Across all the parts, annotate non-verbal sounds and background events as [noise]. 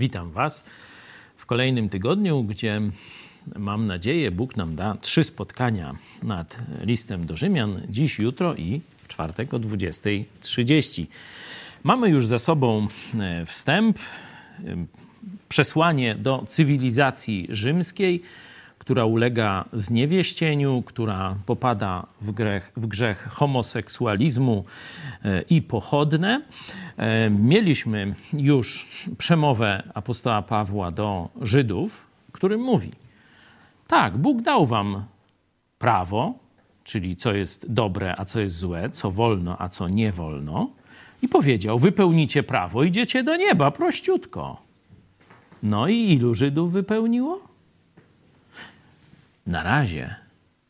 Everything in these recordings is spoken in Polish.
Witam Was w kolejnym tygodniu, gdzie mam nadzieję, Bóg nam da trzy spotkania nad listem do Rzymian dziś, jutro i w czwartek o 20.30. Mamy już za sobą e, wstęp, e, przesłanie do cywilizacji rzymskiej która ulega zniewieścieniu, która popada w grzech, w grzech homoseksualizmu e, i pochodne. E, mieliśmy już przemowę apostoła Pawła do Żydów, którym mówi: Tak, Bóg dał wam prawo, czyli co jest dobre, a co jest złe, co wolno, a co nie wolno. I powiedział: Wypełnicie prawo, idziecie do nieba, prościutko. No i ilu Żydów wypełniło? Na razie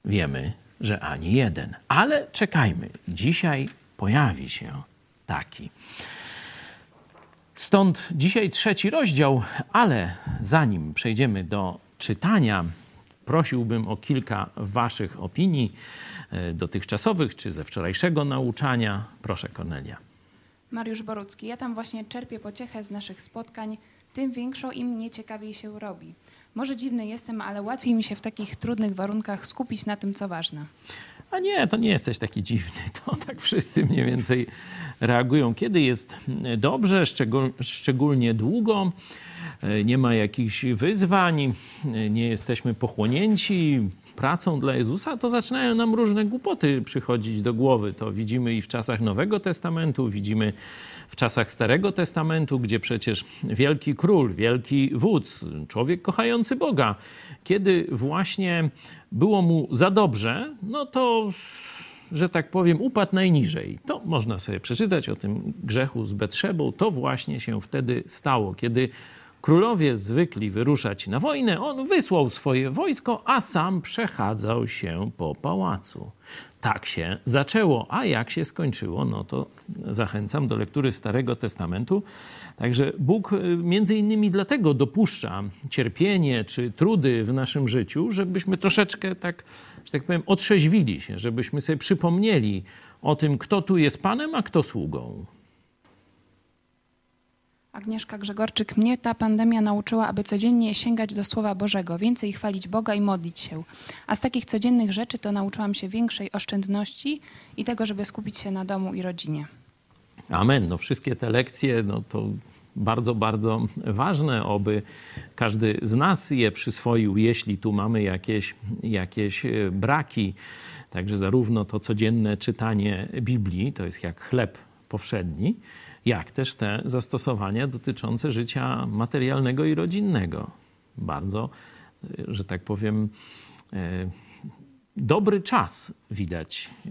wiemy, że ani jeden. Ale czekajmy, dzisiaj pojawi się taki. Stąd dzisiaj trzeci rozdział, ale zanim przejdziemy do czytania, prosiłbym o kilka Waszych opinii e, dotychczasowych czy ze wczorajszego nauczania. Proszę, Kornelia. Mariusz Borucki, ja tam właśnie czerpię pociechę z naszych spotkań, tym większą im nieciekawiej się robi. Może dziwny jestem, ale łatwiej mi się w takich trudnych warunkach skupić na tym, co ważne. A nie, to nie jesteś taki dziwny. [laughs] To tak wszyscy mniej więcej reagują. Kiedy jest dobrze, szczególnie długo, e, nie ma jakichś wyzwań, e, nie jesteśmy pochłonięci pracą dla Jezusa, to zaczynają nam różne głupoty przychodzić do głowy. To widzimy i w czasach Nowego Testamentu, widzimy w czasach Starego Testamentu, gdzie przecież wielki król, wielki wódz, człowiek kochający Boga, kiedy właśnie było mu za dobrze, no to że tak powiem, upadł najniżej. To można sobie przeczytać o tym grzechu z Betrzebą. To właśnie się wtedy stało, kiedy królowie zwykli wyruszać na wojnę, on wysłał swoje wojsko, a sam przechadzał się po pałacu. Tak się zaczęło, a jak się skończyło, no to zachęcam do lektury Starego Testamentu. Także Bóg y, między innymi dlatego dopuszcza cierpienie czy trudy w naszym życiu, żebyśmy troszeczkę tak, że tak powiem, otrzeźwili się, żebyśmy sobie przypomnieli o tym, kto tu jest Panem, a kto sługą. Agnieszka Grzegorczyk, mnie ta pandemia nauczyła, aby codziennie sięgać do Słowa Bożego, więcej chwalić Boga i modlić się. A z takich codziennych rzeczy to nauczyłam się większej oszczędności i tego, żeby skupić się na domu i rodzinie. Amen. No wszystkie te lekcje, no to bardzo, bardzo ważne, oby każdy z nas je przyswoił, jeśli tu mamy jakieś, jakieś e, braki. Także zarówno to codzienne czytanie Biblii, to jest jak chleb powszedni, jak też te zastosowania dotyczące życia materialnego i rodzinnego. Bardzo, że tak powiem, e, dobry czas widać. E,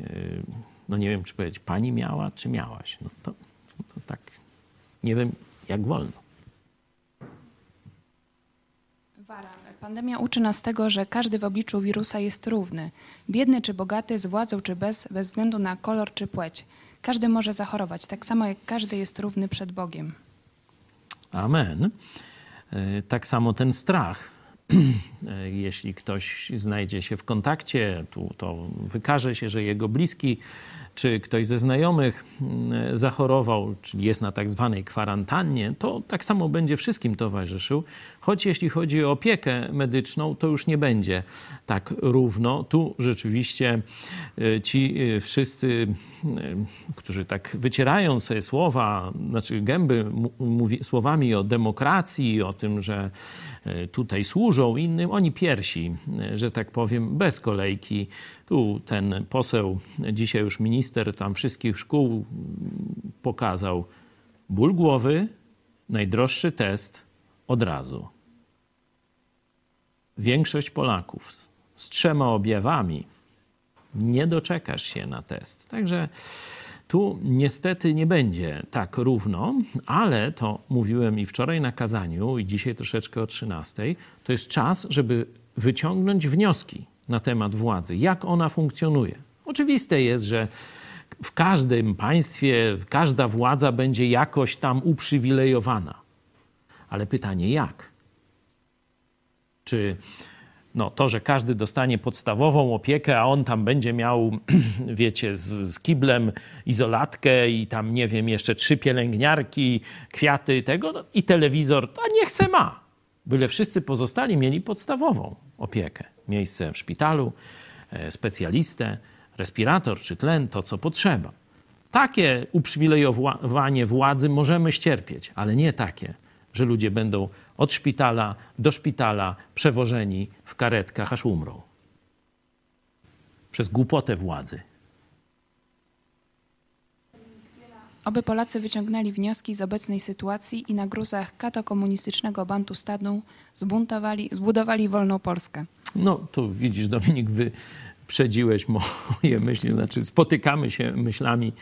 no nie wiem, czy powiedzieć, pani miała, czy miałaś. No to, to tak, nie wiem, jak wolno. Pandemia uczy nas tego, że każdy w obliczu wirusa jest równy. Biedny czy bogaty, z władzą czy bez, bez względu na kolor czy płeć. Każdy może zachorować, tak samo jak każdy jest równy przed Bogiem. Amen. E, tak samo ten strach. [clears throat] E, jeśli ktoś znajdzie się w kontakcie, to wykaże się, że jego bliski czy ktoś ze znajomych mm, zachorował, czyli jest na tak zwanej kwarantannie, to tak samo będzie wszystkim towarzyszył. Choć jeśli chodzi o opiekę medyczną, to już nie będzie tak równo. Tu rzeczywiście y, ci wszyscy, którzy tak wycierają sobie słowa, znaczy gęby mówi, słowami o demokracji, o tym, że tutaj służą innym, oni piersi, że tak powiem, bez kolejki tu ten poseł, dzisiaj już minister tam wszystkich szkół pokazał ból głowy, najdroższy test od razu. Większość Polaków z trzema objawami nie doczekasz się na test. Także tu niestety nie będzie tak równo, ale to mówiłem i wczoraj na kazaniu, i dzisiaj troszeczkę o 13. To jest czas, żeby wyciągnąć wnioski na temat władzy, jak ona funkcjonuje. Oczywiste jest, że w każdym państwie każda władza będzie jakoś tam uprzywilejowana. Ale pytanie jak? Czy no, to, że każdy dostanie podstawową opiekę, a on tam będzie miał, [clears throat] wiecie, z, z kiblem izolatkę i tam, nie wiem, jeszcze trzy pielęgniarki, kwiaty tego no, i telewizor, a niech se ma. Byle wszyscy pozostali mieli podstawową opiekę. Miejsce w szpitalu, e, specjalistę, respirator czy tlen, to co potrzeba. Takie uprzywilejowanie władzy możemy ścierpieć, ale nie takie, że ludzie będą od szpitala do szpitala przewożeni w karetkach, aż umrą. Przez głupotę władzy. Oby Polacy wyciągnęli wnioski z obecnej sytuacji i na gruzach katokomunistycznego bantu stanu zbuntowali, zbudowali wolną Polskę. No, tu widzisz, Dominik, wyprzedziłeś moje myśli. Znaczy, spotykamy się myślami.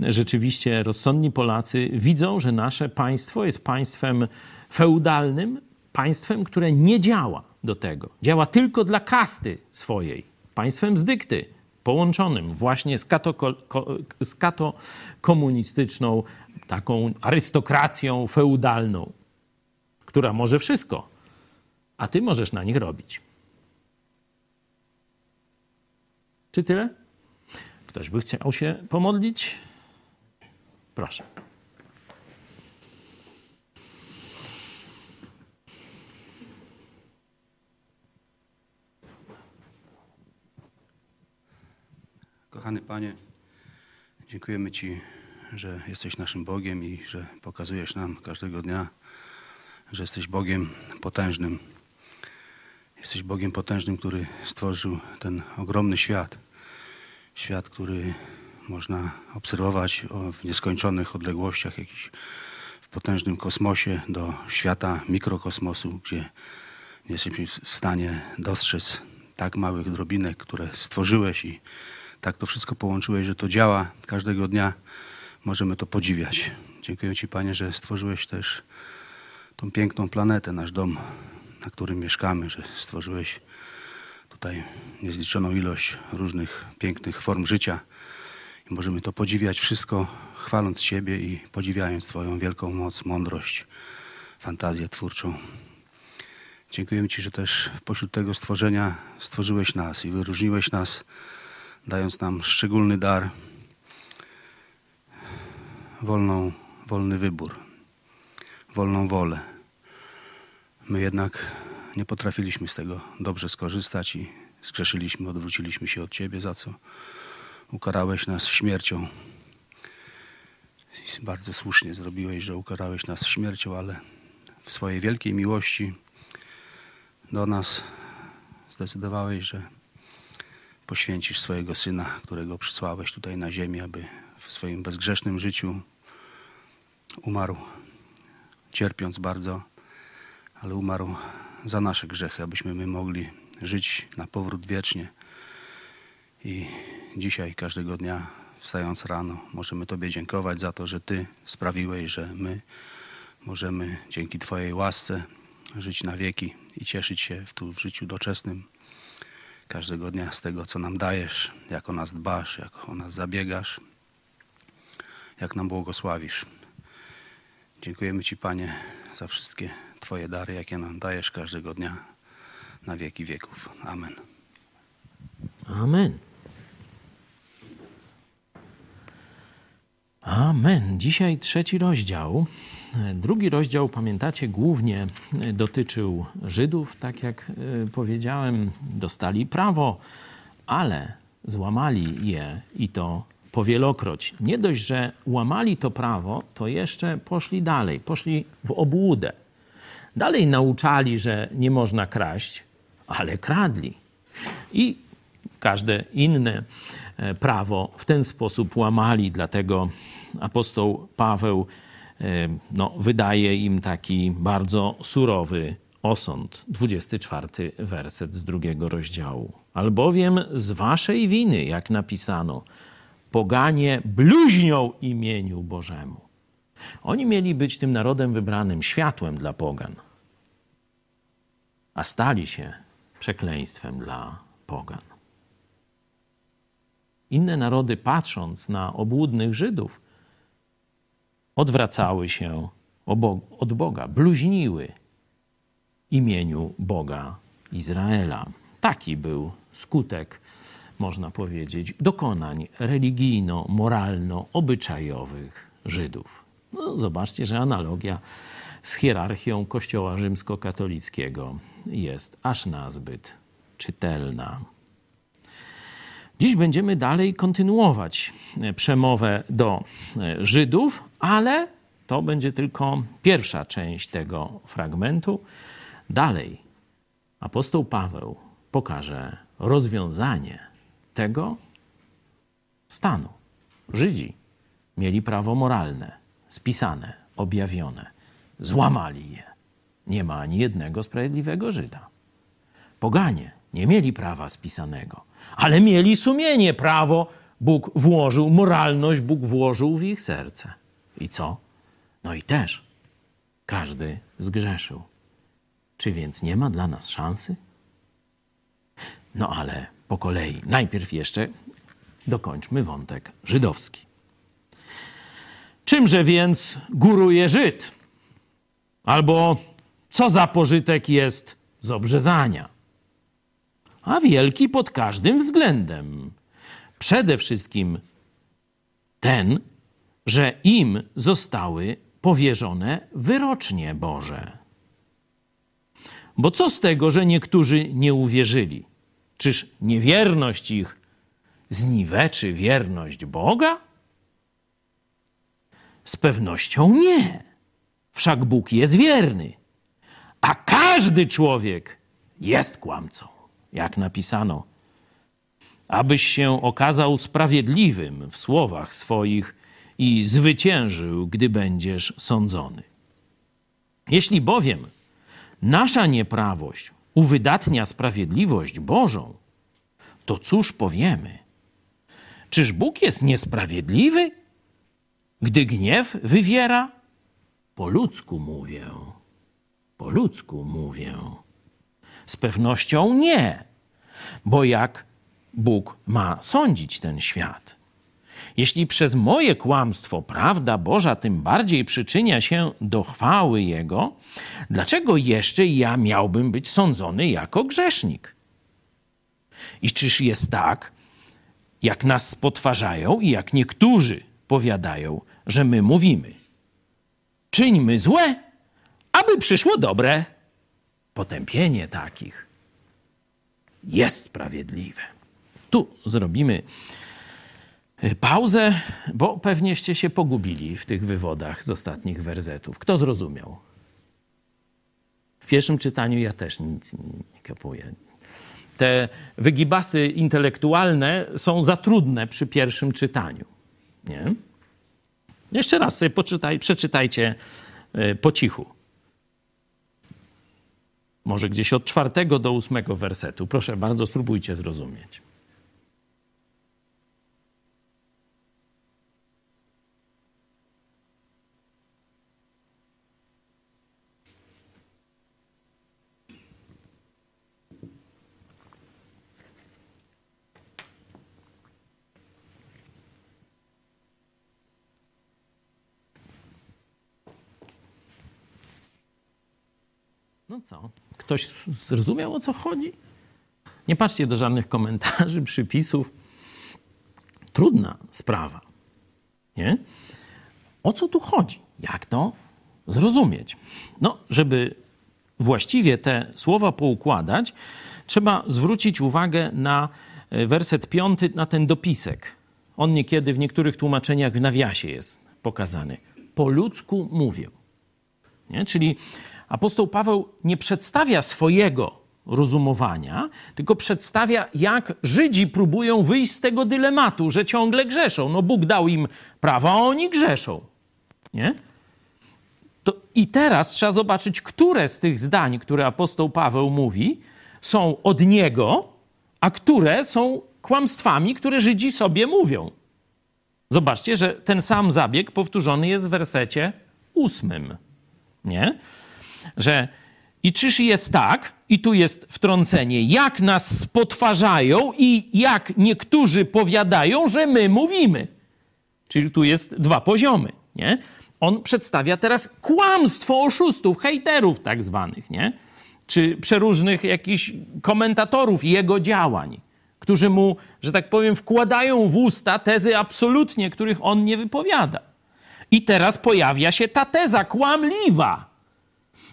Rzeczywiście rozsądni Polacy widzą, że nasze państwo jest państwem feudalnym, państwem, które nie działa do tego. Działa tylko dla kasty swojej. Państwem z dykty, połączonym właśnie z, z katokomunistyczną, taką arystokracją feudalną, która może wszystko, a ty możesz na nich robić. Czy tyle? Ktoś by chciał się pomodlić? Proszę. Kochany Panie, dziękujemy Ci, że jesteś naszym Bogiem i że pokazujesz nam każdego dnia, że jesteś Bogiem potężnym. Jesteś Bogiem potężnym, który stworzył ten ogromny świat. Świat, który można obserwować w nieskończonych odległościach, jakiś w potężnym kosmosie do świata mikrokosmosu, gdzie nie jesteśmy w stanie dostrzec tak małych drobinek, które stworzyłeś i tak to wszystko połączyłeś, że to działa każdego dnia. Możemy to podziwiać. Dziękuję Ci, Panie, że stworzyłeś też tą piękną planetę, nasz dom, na którym mieszkamy, że stworzyłeś tutaj niezliczoną ilość różnych pięknych form życia. I możemy to podziwiać wszystko, chwaląc Ciebie i podziwiając Twoją wielką moc, mądrość, fantazję twórczą. Dziękujemy Ci, że też pośród tego stworzenia stworzyłeś nas i wyróżniłeś nas dając nam szczególny dar, wolną, wolny wybór, wolną wolę. My jednak nie potrafiliśmy z tego dobrze skorzystać i zgrzeszyliśmy, odwróciliśmy się od Ciebie, za co ukarałeś nas śmiercią. Bardzo słusznie zrobiłeś, że ukarałeś nas śmiercią, ale w swojej wielkiej miłości do nas zdecydowałeś, że poświęcisz swojego Syna, którego przysłałeś tutaj na ziemię, aby w swoim bezgrzesznym życiu umarł, cierpiąc bardzo, ale umarł za nasze grzechy, abyśmy my mogli żyć na powrót wiecznie. I dzisiaj, każdego dnia, wstając rano, możemy Tobie dziękować za to, że Ty sprawiłeś, że my możemy dzięki Twojej łasce żyć na wieki i cieszyć się w tu życiu doczesnym każdego dnia z tego, co nam dajesz, jak o nas dbasz, jak o nas zabiegasz, jak nam błogosławisz. Dziękujemy Ci, Panie, za wszystkie Twoje dary, jakie nam dajesz każdego dnia na wieki wieków. Amen. Amen. Amen. Dzisiaj trzeci rozdział. Drugi rozdział, pamiętacie, głównie dotyczył Żydów, tak jak e, powiedziałem, dostali prawo, ale złamali je i to powielokroć. Nie dość, że łamali to prawo, to jeszcze poszli dalej, poszli w obłudę. Dalej nauczali, że nie można kraść, ale kradli. I każde inne e, prawo w ten sposób łamali, dlatego apostoł Paweł no, wydaje im taki bardzo surowy osąd. 24 werset z drugiego rozdziału. Albowiem z waszej winy, jak napisano, poganie bluźnią imieniu Bożemu. Oni mieli być tym narodem wybranym, światłem dla pogan, a stali się przekleństwem dla pogan. Inne narody, patrząc na obłudnych Żydów, odwracały się od Boga, bluźniły imieniu Boga Izraela. Taki był skutek, można powiedzieć, dokonań religijno-moralno-obyczajowych Żydów. No, zobaczcie, że analogia z hierarchią Kościoła rzymskokatolickiego jest aż nazbyt czytelna. Dziś będziemy dalej kontynuować przemowę do Żydów, ale to będzie tylko pierwsza część tego fragmentu. Dalej apostoł Paweł pokaże rozwiązanie tego stanu. Żydzi mieli prawo moralne, spisane, objawione. Złamali je. Nie ma ani jednego sprawiedliwego Żyda. Poganie nie mieli prawa spisanego, ale mieli sumienie, prawo. Bóg włożył, moralność Bóg włożył w ich serce. I co? No i też każdy zgrzeszył. Czy więc nie ma dla nas szansy? No ale po kolei. Najpierw jeszcze dokończmy wątek żydowski. Czymże więc góruje Żyd? Albo co za pożytek jest z obrzezania? A wielki pod każdym względem. Przede wszystkim ten, że im zostały powierzone wyrocznie Boże. Bo co z tego, że niektórzy nie uwierzyli? Czyż niewierność ich zniweczy wierność Boga? Z pewnością nie. Wszak Bóg jest wierny, a każdy człowiek jest kłamcą, jak napisano. Abyś się okazał sprawiedliwym w słowach swoich i zwyciężył, gdy będziesz sądzony. Jeśli bowiem nasza nieprawość uwydatnia sprawiedliwość Bożą, to cóż powiemy? Czyż Bóg jest niesprawiedliwy, gdy gniew wywiera? Po ludzku mówię, po ludzku mówię. Z pewnością nie, bo jak Bóg ma sądzić ten świat? Jeśli przez moje kłamstwo prawda Boża tym bardziej przyczynia się do chwały Jego, dlaczego jeszcze ja miałbym być sądzony jako grzesznik? I czyż jest tak, jak nas spotwarzają i jak niektórzy powiadają, że my mówimy: czyńmy złe, aby przyszło dobre. Potępienie takich jest sprawiedliwe. Tu zrobimy Y, pauzę, bo pewnieście się pogubili w tych wywodach z ostatnich wersetów. Kto zrozumiał? W pierwszym czytaniu ja też nic nie kapuję. Te wygibasy intelektualne są za trudne przy pierwszym czytaniu. Nie? Jeszcze raz sobie poczytaj, przeczytajcie y, po cichu. Może gdzieś od czwartego do ósmego wersetu. Proszę bardzo, spróbujcie zrozumieć. No co? Ktoś zrozumiał o co chodzi? Nie patrzcie do żadnych komentarzy, przypisów. Trudna sprawa. Nie? O co tu chodzi? Jak to zrozumieć? No, żeby właściwie te słowa poukładać, trzeba zwrócić uwagę na e, werset piąty, na ten dopisek. On niekiedy w niektórych tłumaczeniach w nawiasie jest pokazany. Po ludzku mówię. Nie? Czyli apostoł Paweł nie przedstawia swojego rozumowania, tylko przedstawia, jak Żydzi próbują wyjść z tego dylematu, że ciągle grzeszą. No Bóg dał im prawo, a oni grzeszą. Nie? To I teraz trzeba zobaczyć, które z tych zdań, które apostoł Paweł mówi, są od niego, a które są kłamstwami, które Żydzi sobie mówią. Zobaczcie, że ten sam zabieg powtórzony jest w wersecie ósmym. Nie? Że i czyż jest tak, i tu jest wtrącenie, jak nas spotwarzają i jak niektórzy powiadają, że my mówimy. Czyli tu jest dwa poziomy, nie? On przedstawia teraz kłamstwo oszustów, hejterów tak zwanych, nie? czy przeróżnych jakichś komentatorów jego działań, którzy mu, że tak powiem, wkładają w usta tezy absolutnie, których on nie wypowiada. I teraz pojawia się ta teza kłamliwa.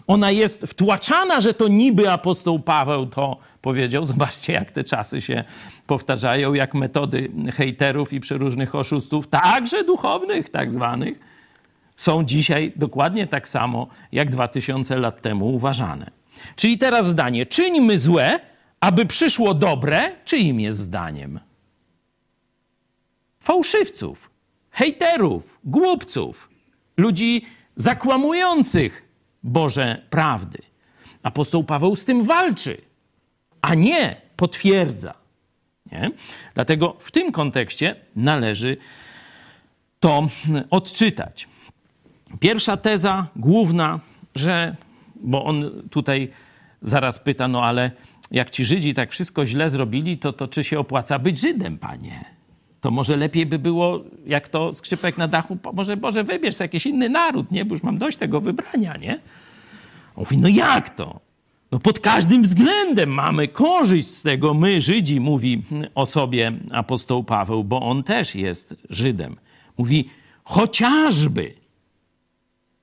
Ona jest wtłaczana, że to niby apostoł Paweł to powiedział. Zobaczcie, jak te czasy się powtarzają, jak metody hejterów i przeróżnych oszustów, także duchownych tak zwanych, są dzisiaj dokładnie tak samo, jak 2000 lat temu uważane. Czyli teraz zdanie, czyńmy złe, aby przyszło dobre, czyim jest zdaniem? Fałszywców, hejterów, głupców, ludzi zakłamujących Boże prawdy. Apostoł Paweł z tym walczy, a nie potwierdza. Nie? Dlatego w tym kontekście należy to odczytać. Pierwsza teza główna, że, bo on tutaj zaraz pyta, no ale jak ci Żydzi tak wszystko źle zrobili, to, to czy się opłaca być Żydem, panie? To może lepiej by było, jak to skrzypek na dachu, może Boże, wybierz jakiś inny naród, nie? Bo już mam dość tego wybrania, nie? On mówi, no jak to? No pod każdym względem mamy korzyść z tego. My, Żydzi, mówi o sobie apostoł Paweł, bo on też jest Żydem. Mówi, chociażby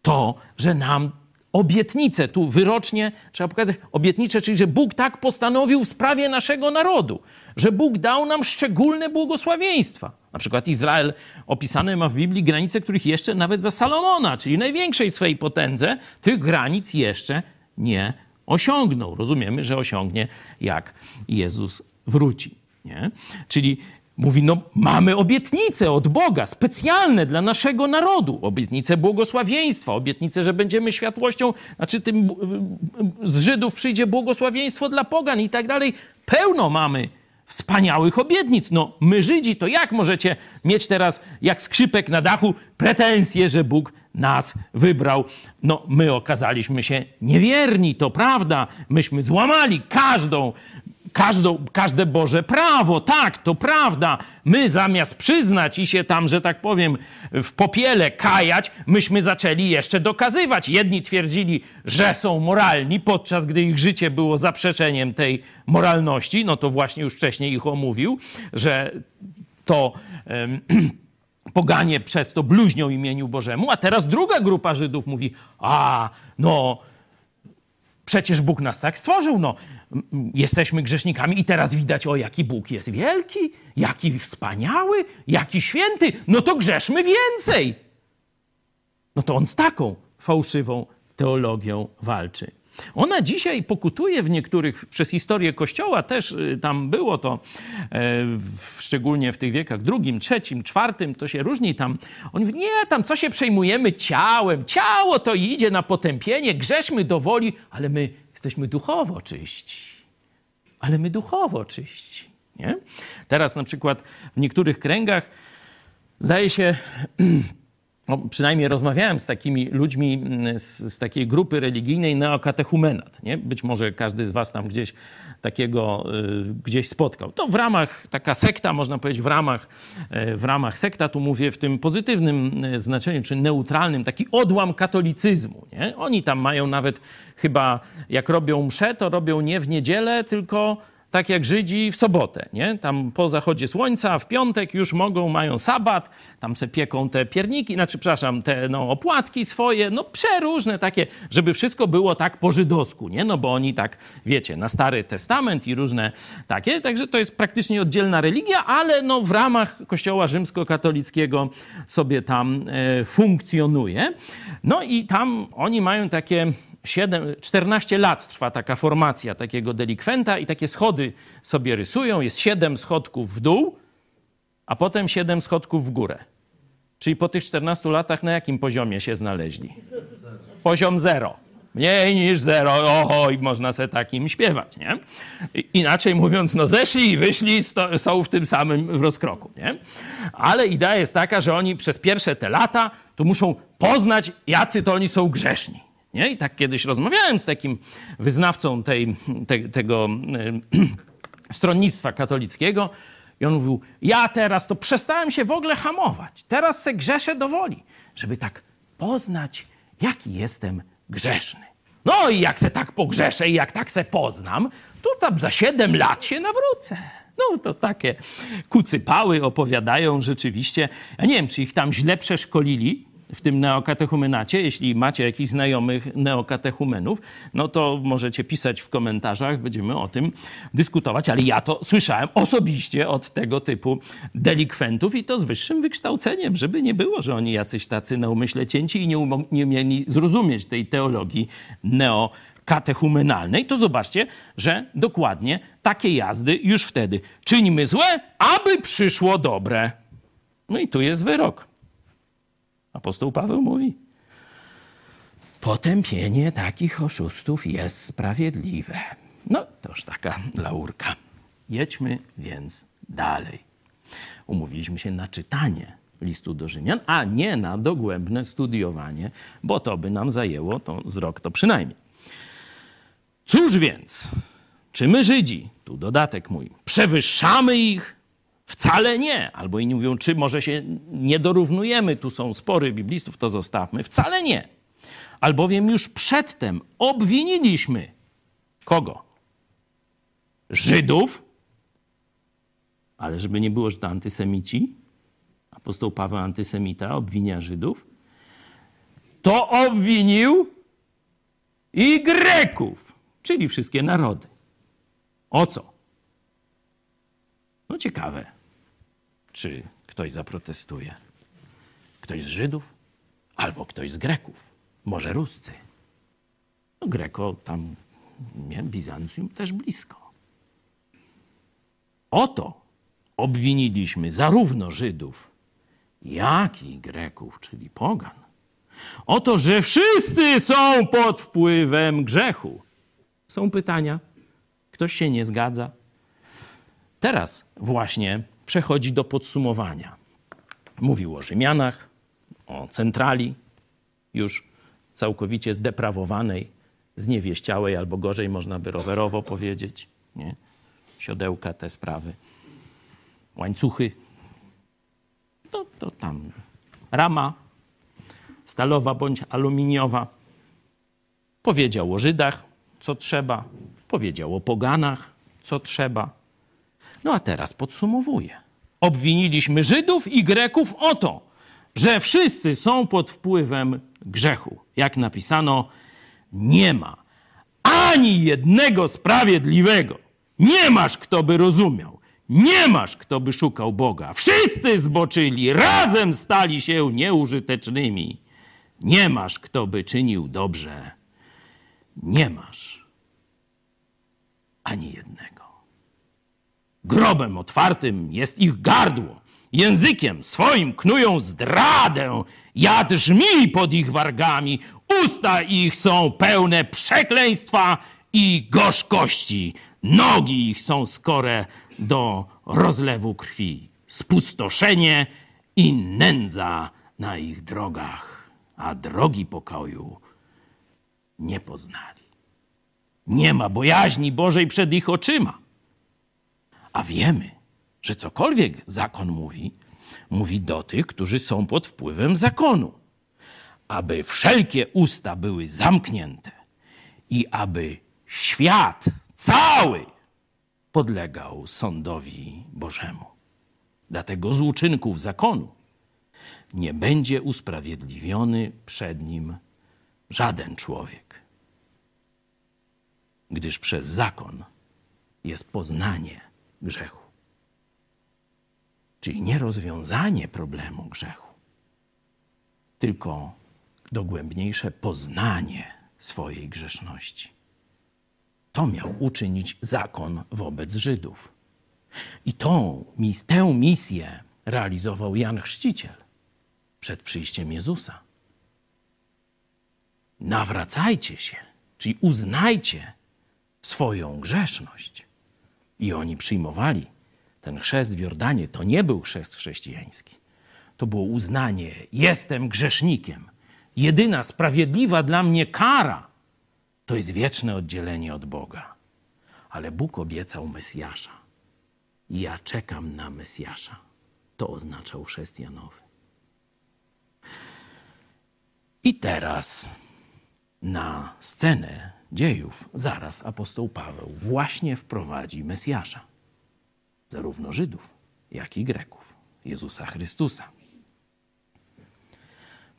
to, że nam obietnice, tu wyrocznie trzeba pokazać obietnice, czyli że Bóg tak postanowił w sprawie naszego narodu, że Bóg dał nam szczególne błogosławieństwa. Na przykład Izrael opisane ma w Biblii granice, których jeszcze nawet za Salomona, czyli największej swej potędze, tych granic jeszcze nie osiągnął. Rozumiemy, że osiągnie, jak Jezus wróci. Nie? Czyli Mówi, no mamy obietnice od Boga, specjalne dla naszego narodu. Obietnice błogosławieństwa, obietnice, że będziemy światłością, znaczy tym z Żydów przyjdzie błogosławieństwo dla pogan i tak dalej. Pełno mamy wspaniałych obietnic. No my Żydzi, to jak możecie mieć teraz, jak skrzypek na dachu, pretensje, że Bóg nas wybrał? No my okazaliśmy się niewierni, to prawda. Myśmy złamali każdą każdą, każde Boże prawo. Tak, to prawda. My zamiast przyznać i się tam, że tak powiem, w popiele kajać, myśmy zaczęli jeszcze dokazywać. Jedni twierdzili, że są moralni, podczas gdy ich życie było zaprzeczeniem tej moralności. No to właśnie już wcześniej ich omówił, że to. Um, [clears throat] poganie przez to bluźnią imieniu Bożemu, a teraz druga grupa Żydów mówi: A, no, przecież Bóg nas tak stworzył, no, jesteśmy grzesznikami i teraz widać, o jaki Bóg jest wielki, jaki wspaniały, jaki święty, no to grzeszmy więcej. No to on z taką fałszywą teologią walczy. Ona dzisiaj pokutuje w niektórych, przez historię Kościoła też y, tam było to, e, szczególnie w tych wiekach drugim, trzecim, czwartym, to się różni tam. Oni nie, tam co się przejmujemy ciałem, ciało to idzie na potępienie, grzeszmy do woli, ale my jesteśmy duchowo czyści. Ale my duchowo czyści. Nie? Teraz na przykład w niektórych kręgach zdaje się, [clears throat] no, przynajmniej rozmawiałem z takimi ludźmi mm, z, z, takiej grupy religijnej neokatechumenat. Nie? Być może każdy z was tam gdzieś takiego y, gdzieś spotkał. To w ramach, taka sekta, można powiedzieć, w ramach, y, w ramach sekta, tu mówię w tym pozytywnym y, znaczeniu, czy neutralnym, taki odłam katolicyzmu. Nie? Oni tam mają nawet chyba, jak robią msze, to robią nie w niedzielę, tylko tak jak Żydzi w sobotę, nie? Tam po zachodzie słońca, w piątek już mogą, mają sabat, tam se pieką te pierniki, znaczy, przepraszam, te no, opłatki swoje, no przeróżne takie, żeby wszystko było tak po żydowsku, nie? No bo oni tak, wiecie, na Stary Testament i różne takie, także to jest praktycznie oddzielna religia, ale no w ramach Kościoła rzymskokatolickiego sobie tam e, funkcjonuje. No i tam oni mają takie 7, 14 lat trwa taka formacja takiego delikwenta i takie schody sobie rysują. Jest 7 schodków w dół, a potem 7 schodków w górę. Czyli po tych 14 latach na jakim poziomie się znaleźli? Poziom zero. Mniej niż zero, oho, i można se takim śpiewać, nie? Inaczej mówiąc, no zeszli i wyszli, sto, są w tym samym rozkroku, nie? Ale idea jest taka, że oni przez pierwsze te lata to muszą poznać, jacy to oni są grzeszni. Nie? I tak kiedyś rozmawiałem z takim wyznawcą tej, te, tego e, [clears throat] stronnictwa katolickiego i on mówił, ja teraz to przestałem się w ogóle hamować. Teraz se grzeszę do woli, żeby tak poznać, jaki jestem grzeszny. No i jak se tak pogrzeszę i jak tak se poznam, to tam za siedem lat się nawrócę. No to takie kucypały opowiadają rzeczywiście. Ja nie wiem, czy ich tam źle przeszkolili, w tym neokatechumenacie. Jeśli macie jakichś znajomych neokatechumenów, no to możecie pisać w komentarzach, będziemy o tym dyskutować, ale ja to słyszałem osobiście od tego typu delikwentów i to z wyższym wykształceniem, żeby nie było, że oni jacyś tacy na umyśle cięci i nie, nie mieli zrozumieć tej teologii neokatechumenalnej, to zobaczcie, że dokładnie takie jazdy już wtedy. Czyńmy złe, aby przyszło dobre. No i tu jest wyrok. Apostoł Paweł mówi: Potępienie takich oszustów jest sprawiedliwe. No, to już taka laurka. Jedźmy więc dalej. Umówiliśmy się na czytanie listu do Rzymian, a nie na dogłębne studiowanie, bo to by nam zajęło to z rok to przynajmniej. Cóż więc, czy my Żydzi, tu dodatek mój, przewyższamy ich Wcale nie. Albo inni mówią, czy może się nie dorównujemy, tu są spory biblistów, to zostawmy. Wcale nie. Albowiem już przedtem obwiniliśmy kogo? Żydów, ale żeby nie było, że to antysemici, apostoł Paweł antysemita obwinia Żydów, to obwinił i Greków, czyli wszystkie narody. O co? No ciekawe. Czy ktoś zaprotestuje? Ktoś z Żydów? Albo ktoś z Greków? Może Ruscy? No Greko tam, nie, Bizancjum też blisko. Oto obwiniliśmy zarówno Żydów, jak i Greków, czyli Pogan. Oto, że wszyscy są pod wpływem grzechu. Są pytania. Ktoś się nie zgadza. Teraz właśnie przechodzi do podsumowania. Mówił o Rzymianach, o centrali, już całkowicie zdeprawowanej, zniewieściałej, albo gorzej można by rowerowo powiedzieć. Nie? Siodełka, te sprawy. Łańcuchy. To, to tam rama stalowa bądź aluminiowa. Powiedział o Żydach, co trzeba. Powiedział o poganach, co trzeba. No a teraz podsumowuję. Obwiniliśmy Żydów i Greków o to, że wszyscy są pod wpływem grzechu. Jak napisano, nie ma ani jednego sprawiedliwego. Nie masz, kto by rozumiał. Nie masz, kto by szukał Boga. Wszyscy zboczyli, razem stali się nieużytecznymi. Nie masz, kto by czynił dobrze. Nie masz ani jednego. Grobem otwartym jest ich gardło. Językiem swoim knują zdradę. Jad żmi pod ich wargami. Usta ich są pełne przekleństwa i gorzkości. Nogi ich są skore do rozlewu krwi. Spustoszenie i nędza na ich drogach, a drogi pokoju nie poznali. Nie ma bojaźni Bożej przed ich oczyma. A wiemy, że cokolwiek zakon mówi, mówi do tych, którzy są pod wpływem zakonu, aby wszelkie usta były zamknięte i aby świat cały podlegał sądowi Bożemu. Dlatego z uczynków zakonu nie będzie usprawiedliwiony przed nim żaden człowiek, gdyż przez zakon jest poznanie grzechu. Czyli nie rozwiązanie problemu grzechu, tylko dogłębniejsze poznanie swojej grzeszności. To miał uczynić zakon wobec Żydów. I tą, tę misję realizował Jan Chrzciciel przed przyjściem Jezusa. Nawracajcie się, czyli uznajcie swoją grzeszność. I oni przyjmowali ten chrzest w Jordanie. To nie był chrzest chrześcijański. To było uznanie: jestem grzesznikiem. Jedyna sprawiedliwa dla mnie kara to jest wieczne oddzielenie od Boga. Ale Bóg obiecał Mesjasza. I ja czekam na Mesjasza. To oznaczał chrześcijanowy. I teraz na scenę dziejów zaraz apostoł Paweł właśnie wprowadzi Mesjasza, zarówno Żydów, jak i Greków, Jezusa Chrystusa.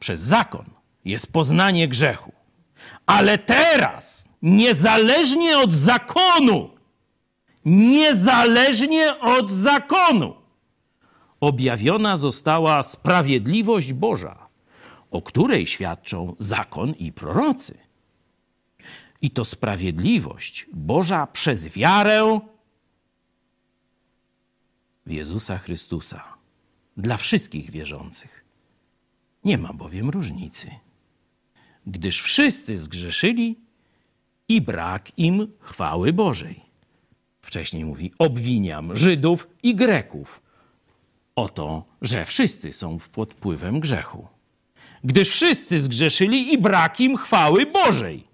Przez zakon jest poznanie grzechu, ale teraz, niezależnie od zakonu, niezależnie od zakonu, objawiona została sprawiedliwość Boża, o której świadczą zakon i prorocy. I to sprawiedliwość Boża przez wiarę w Jezusa Chrystusa dla wszystkich wierzących. Nie ma bowiem różnicy, gdyż wszyscy zgrzeszyli i brak im chwały Bożej. Wcześniej mówi: obwiniam Żydów i Greków o to, że wszyscy są pod wpływem grzechu. Gdyż wszyscy zgrzeszyli i brak im chwały Bożej.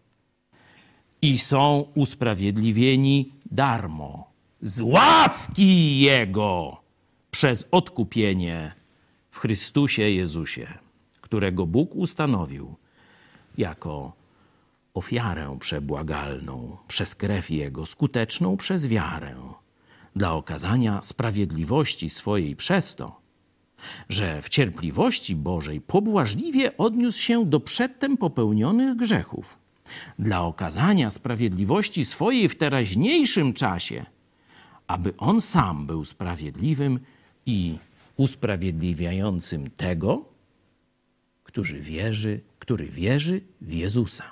I są usprawiedliwieni darmo, z łaski Jego, przez odkupienie w Chrystusie Jezusie, którego Bóg ustanowił jako ofiarę przebłagalną przez krew Jego, skuteczną przez wiarę dla okazania sprawiedliwości swojej przez to, że w cierpliwości Bożej pobłażliwie odniósł się do przedtem popełnionych grzechów, dla okazania sprawiedliwości swojej w teraźniejszym czasie, aby On sam był sprawiedliwym i usprawiedliwiającym tego, który wierzy, który wierzy w Jezusa.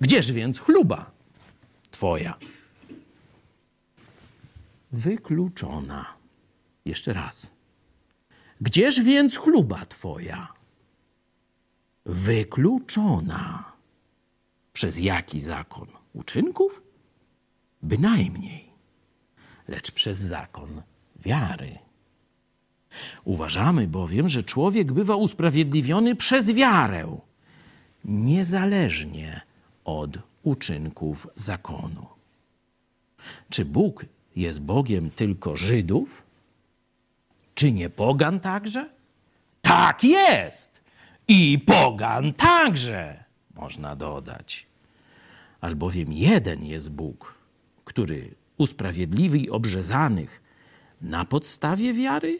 Gdzież więc chluba Twoja? wykluczona. Jeszcze raz. Gdzież więc chluba Twoja? Wykluczona. Przez jaki zakon? Uczynków? Bynajmniej. Lecz przez zakon wiary. Uważamy bowiem, że człowiek bywa usprawiedliwiony przez wiarę, niezależnie od uczynków zakonu. Czy Bóg jest Bogiem tylko Żydów? Czy nie pogan także? Tak jest! I pogan także, można dodać. Albowiem jeden jest Bóg, który usprawiedliwi obrzezanych na podstawie wiary,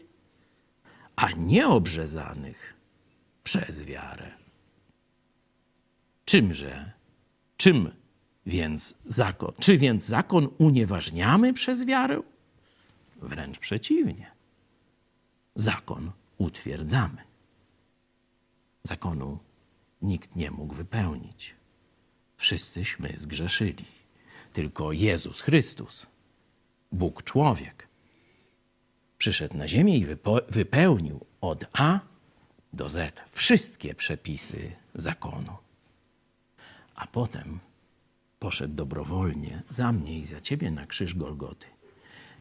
a nieobrzezanych przez wiarę. Czymże, czym więc zakon. Czy więc zakon unieważniamy przez wiarę? Wręcz przeciwnie. Zakon utwierdzamy. Zakonu nikt nie mógł wypełnić. Wszyscyśmy zgrzeszyli. Tylko Jezus Chrystus, Bóg człowiek, przyszedł na ziemię i wypełnił od A do Z wszystkie przepisy zakonu. A potem poszedł dobrowolnie za mnie i za ciebie na krzyż Golgoty,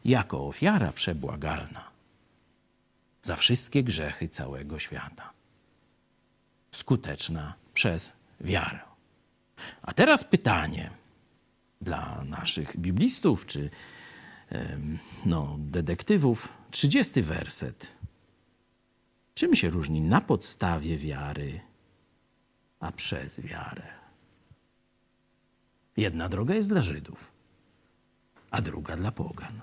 jako ofiara przebłagalna za wszystkie grzechy całego świata, skuteczna przez wiarę. A teraz pytanie dla naszych biblistów czy no, detektywów. 30 werset. Czym się różni na podstawie wiary, a przez wiarę? Jedna droga jest dla Żydów, a druga dla pogan.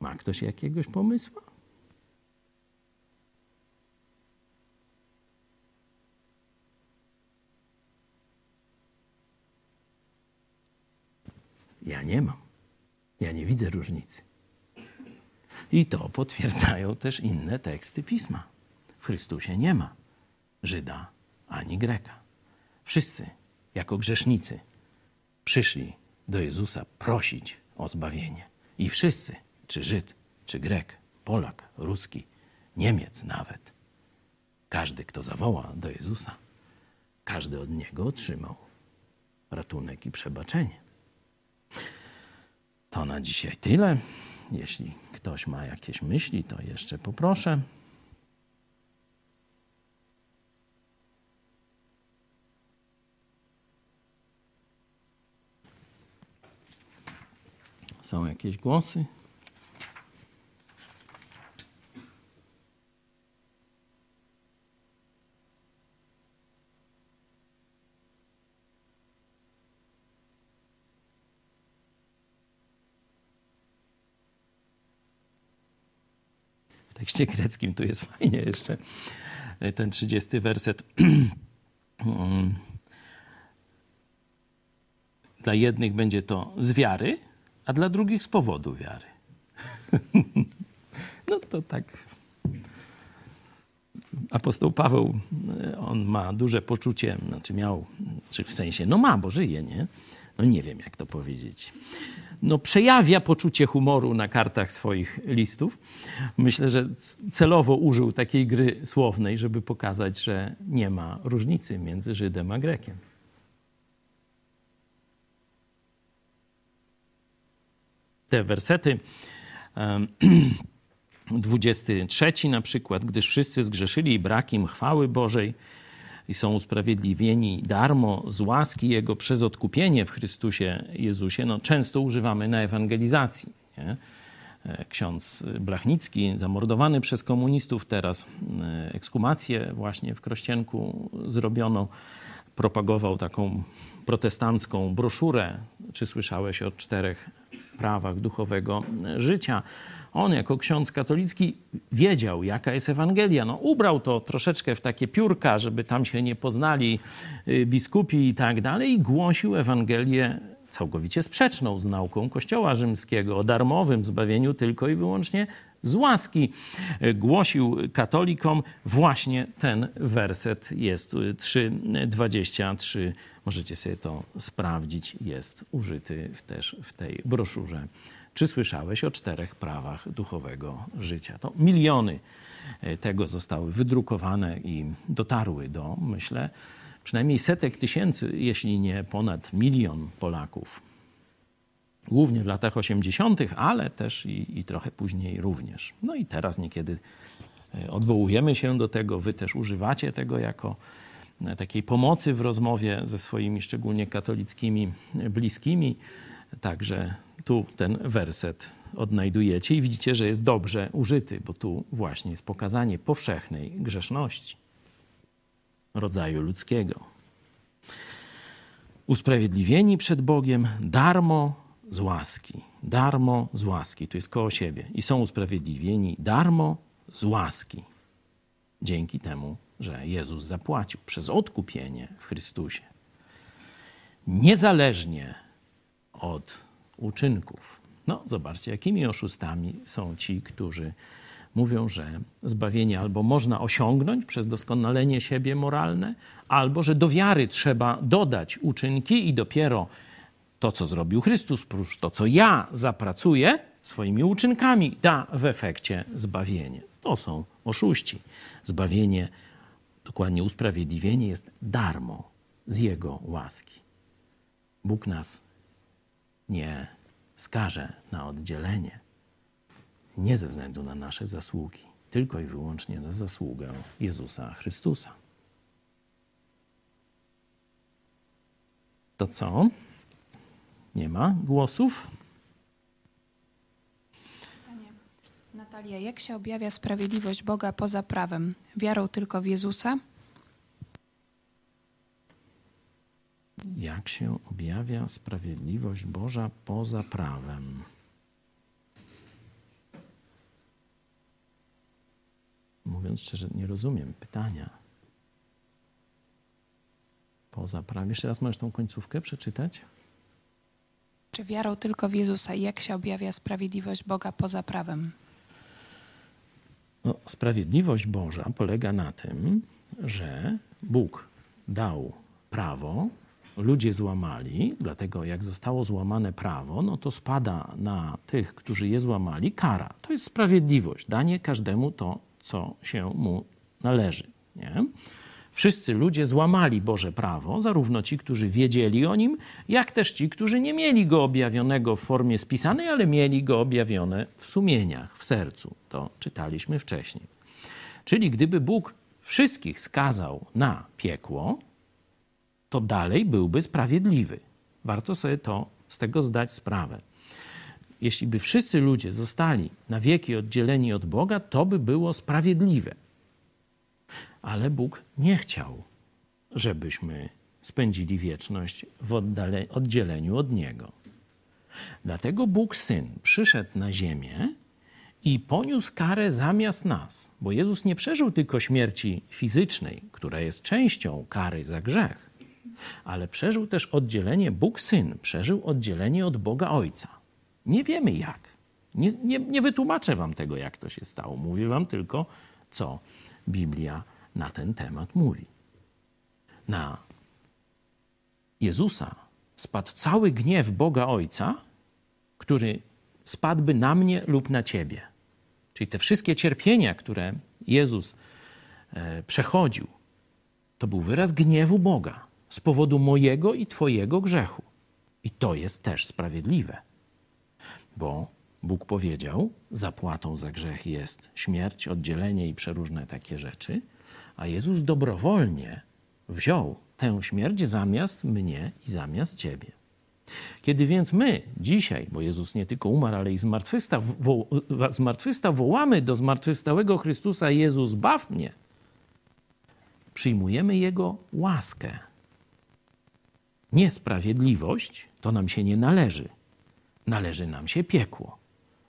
Ma ktoś jakiegoś pomysłu? Ja nie mam. Ja nie widzę różnicy. I to potwierdzają też inne teksty pisma. W Chrystusie nie ma Żyda ani Greka. Wszyscy, jako grzesznicy, przyszli do Jezusa prosić o zbawienie. I wszyscy, czy Żyd, czy Grek, Polak, Ruski, Niemiec nawet, każdy, kto zawoła do Jezusa, każdy od Niego otrzymał ratunek i przebaczenie. To na dzisiaj tyle. Jeśli ktoś ma jakieś myśli, to jeszcze poproszę. Są jakieś głosy? Tekście greckim tu jest fajnie jeszcze ten 30 werset. [clears throat] Dla jednych będzie to z wiary, a dla drugich z powodu wiary. [laughs] no to tak. Apostoł Paweł, on ma duże poczucie, znaczy miał, czy w sensie, no ma, bo żyje, nie? No nie wiem, jak to powiedzieć. No przejawia poczucie humoru na kartach swoich listów. Myślę, że celowo użył takiej gry słownej, żeby pokazać, że nie ma różnicy między Żydem a Grekiem. 20 wersety. 23 [clears throat] na przykład, gdyż wszyscy zgrzeszyli i brak im chwały Bożej i są usprawiedliwieni darmo z łaski Jego przez odkupienie w Chrystusie Jezusie, no, często używamy na ewangelizacji. Nie? E, ksiądz Blachnicki, zamordowany przez komunistów, teraz e, ekskumację właśnie w Krościenku zrobiono, propagował taką protestancką broszurę, czy słyszałeś o czterech prawach duchowego życia. On jako ksiądz katolicki wiedział, jaka jest Ewangelia. No, ubrał to troszeczkę w takie piórka, żeby tam się nie poznali y, biskupi i tak dalej i głosił Ewangelię całkowicie sprzeczną z nauką Kościoła Rzymskiego o darmowym zbawieniu tylko i wyłącznie z łaski. Y, głosił katolikom właśnie ten werset, jest 3,23 Możecie sobie to sprawdzić, jest użyty też w tej broszurze. Czy słyszałeś o czterech prawach duchowego życia? To miliony e, tego zostały wydrukowane i dotarły do, myślę, przynajmniej setek tysięcy, jeśli nie ponad milion Polaków. Głównie w latach 80., ale też i, i trochę później również. No i teraz niekiedy e, odwołujemy się do tego, wy też używacie tego jako takiej pomocy w rozmowie ze swoimi szczególnie katolickimi bliskimi. Także tu ten werset odnajdujecie i widzicie, że jest dobrze użyty, bo tu właśnie jest pokazanie powszechnej grzeszności rodzaju ludzkiego. Usprawiedliwieni przed Bogiem darmo z łaski. Darmo z łaski. Tu jest koło siebie. I są usprawiedliwieni darmo z łaski. Dzięki temu, że Jezus zapłacił przez odkupienie w Chrystusie. Niezależnie od uczynków. No, zobaczcie, jakimi oszustami są ci, którzy mówią, że zbawienie albo można osiągnąć przez doskonalenie siebie moralne, albo że do wiary trzeba dodać uczynki i dopiero to, co zrobił Chrystus, plus to, co ja zapracuję swoimi uczynkami, da w efekcie zbawienie. To są oszuści. Zbawienie dokładnie usprawiedliwienie jest darmo z Jego łaski. Bóg nas nie skaże na oddzielenie, nie ze względu na nasze zasługi, tylko i wyłącznie na zasługę Jezusa Chrystusa. To co? Nie ma głosów? Natalia, jak się objawia sprawiedliwość Boga poza prawem? Wiarą tylko w Jezusa? Jak się objawia sprawiedliwość Boża poza prawem? Mówiąc szczerze, nie rozumiem pytania. Poza prawem. Jeszcze raz możesz tą końcówkę przeczytać? Czy wiarą tylko w Jezusa? Jak się objawia sprawiedliwość Boga poza prawem? No, sprawiedliwość Boża polega na tym, że Bóg dał prawo, ludzie złamali, dlatego jak zostało złamane prawo, no to spada na tych, którzy je złamali, kara. To jest sprawiedliwość, danie każdemu to, co się mu należy. Nie? Wszyscy ludzie złamali Boże prawo, zarówno ci, którzy wiedzieli o nim, jak też ci, którzy nie mieli go objawionego w formie spisanej, ale mieli go objawione w sumieniach, w sercu. To czytaliśmy wcześniej. Czyli gdyby Bóg wszystkich skazał na piekło, to dalej byłby sprawiedliwy. Warto sobie to z tego zdać sprawę. Jeśli by wszyscy ludzie zostali na wieki oddzieleni od Boga, to by było sprawiedliwe. Ale Bóg nie chciał, żebyśmy spędzili wieczność w oddale, oddzieleniu od Niego. Dlatego Bóg Syn przyszedł na ziemię i poniósł karę zamiast nas, bo Jezus nie przeżył tylko śmierci fizycznej, która jest częścią kary za grzech, ale przeżył też oddzielenie Bóg Syn, przeżył oddzielenie od Boga Ojca. Nie wiemy jak. Nie, nie, nie wytłumaczę wam tego, jak to się stało. Mówię wam tylko, co Biblia na ten temat mówi. Na Jezusa spadł cały gniew Boga Ojca, który spadłby na mnie lub na ciebie. Czyli te wszystkie cierpienia, które Jezus e, przechodził, to był wyraz gniewu Boga z powodu mojego i Twojego grzechu. I to jest też sprawiedliwe, bo Bóg powiedział: zapłatą za grzech jest śmierć, oddzielenie i przeróżne takie rzeczy, a Jezus dobrowolnie wziął tę śmierć zamiast mnie i zamiast Ciebie. Kiedy więc my dzisiaj, bo Jezus nie tylko umarł, ale i zmartwychwstał, wo, zmartwychwstał wołamy do zmartwychwstałego Chrystusa Jezus, baw mnie, przyjmujemy Jego łaskę. Niesprawiedliwość to nam się nie należy. Należy nam się piekło,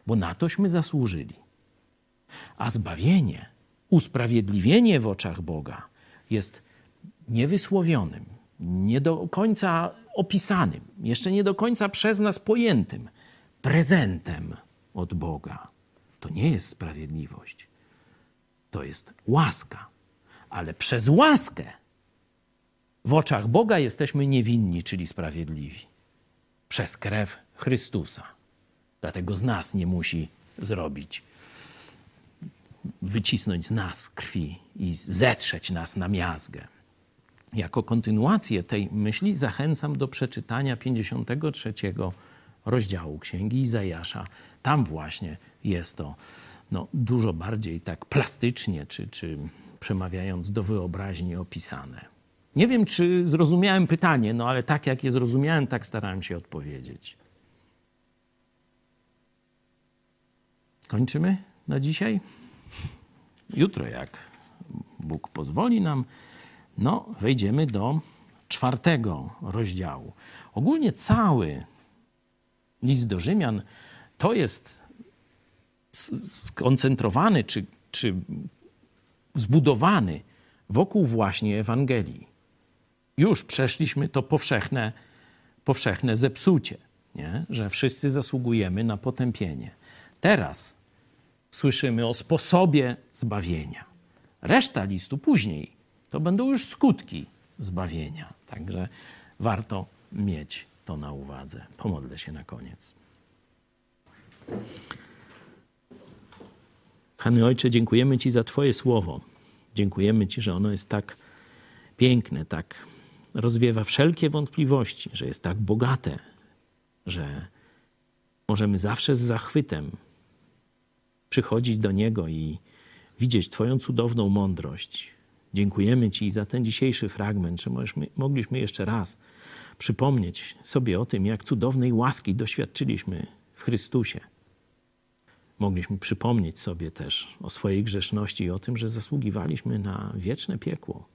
bo na tośmy zasłużyli. A zbawienie, usprawiedliwienie w oczach Boga jest niewysłowionym, nie do końca opisanym, jeszcze nie do końca przez nas pojętym prezentem od Boga. To nie jest sprawiedliwość. To jest łaska. Ale przez łaskę w oczach Boga jesteśmy niewinni, czyli sprawiedliwi. Przez krew Chrystusa. Dlatego z nas nie musi zrobić, wycisnąć z nas krwi i zetrzeć nas na miazgę. Jako kontynuację tej myśli zachęcam do przeczytania 53 rozdziału Księgi Izajasza. Tam właśnie jest to no, dużo bardziej tak plastycznie, czy, czy przemawiając do wyobraźni opisane. Nie wiem, czy zrozumiałem pytanie, no ale tak jak je zrozumiałem, tak starałem się odpowiedzieć. Kończymy na dzisiaj? Jutro, jak Bóg pozwoli nam, no, wejdziemy do czwartego rozdziału. Ogólnie cały list do Rzymian to jest skoncentrowany czy, czy zbudowany wokół właśnie Ewangelii. Już przeszliśmy to powszechne, powszechne zepsucie, nie? że wszyscy zasługujemy na potępienie. Teraz słyszymy o sposobie zbawienia. Reszta listu później to będą już skutki zbawienia. Także warto mieć to na uwadze. Pomodlę się na koniec. Kochany Ojcze, dziękujemy Ci za Twoje słowo. Dziękujemy Ci, że ono jest tak piękne, tak rozwiewa wszelkie wątpliwości, że jest tak bogate, że możemy zawsze z zachwytem przychodzić do Niego i widzieć Twoją cudowną mądrość, Dziękujemy Ci za ten dzisiejszy fragment, że mogliśmy jeszcze raz przypomnieć sobie o tym, jak cudownej łaski doświadczyliśmy w Chrystusie. Mogliśmy przypomnieć sobie też o swojej grzeszności i o tym, że zasługiwaliśmy na wieczne piekło.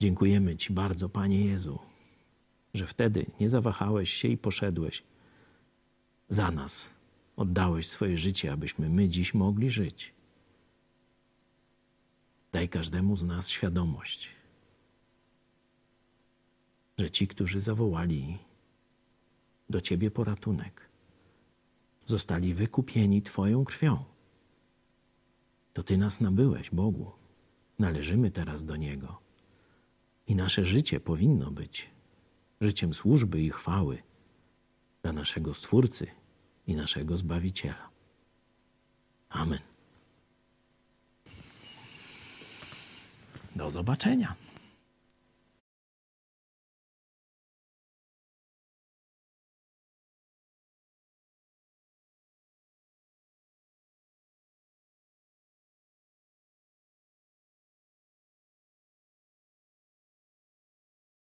Dziękujemy Ci bardzo, Panie Jezu, że wtedy nie zawahałeś się i poszedłeś za nas. Oddałeś swoje życie, abyśmy my dziś mogli żyć. Daj każdemu z nas świadomość, że ci, którzy zawołali do Ciebie poratunek, zostali wykupieni Twoją krwią. To Ty nas nabyłeś, Bogu. Należymy teraz do Niego. I nasze życie powinno być życiem służby i chwały dla naszego Stwórcy i naszego Zbawiciela. Amen. Do zobaczenia.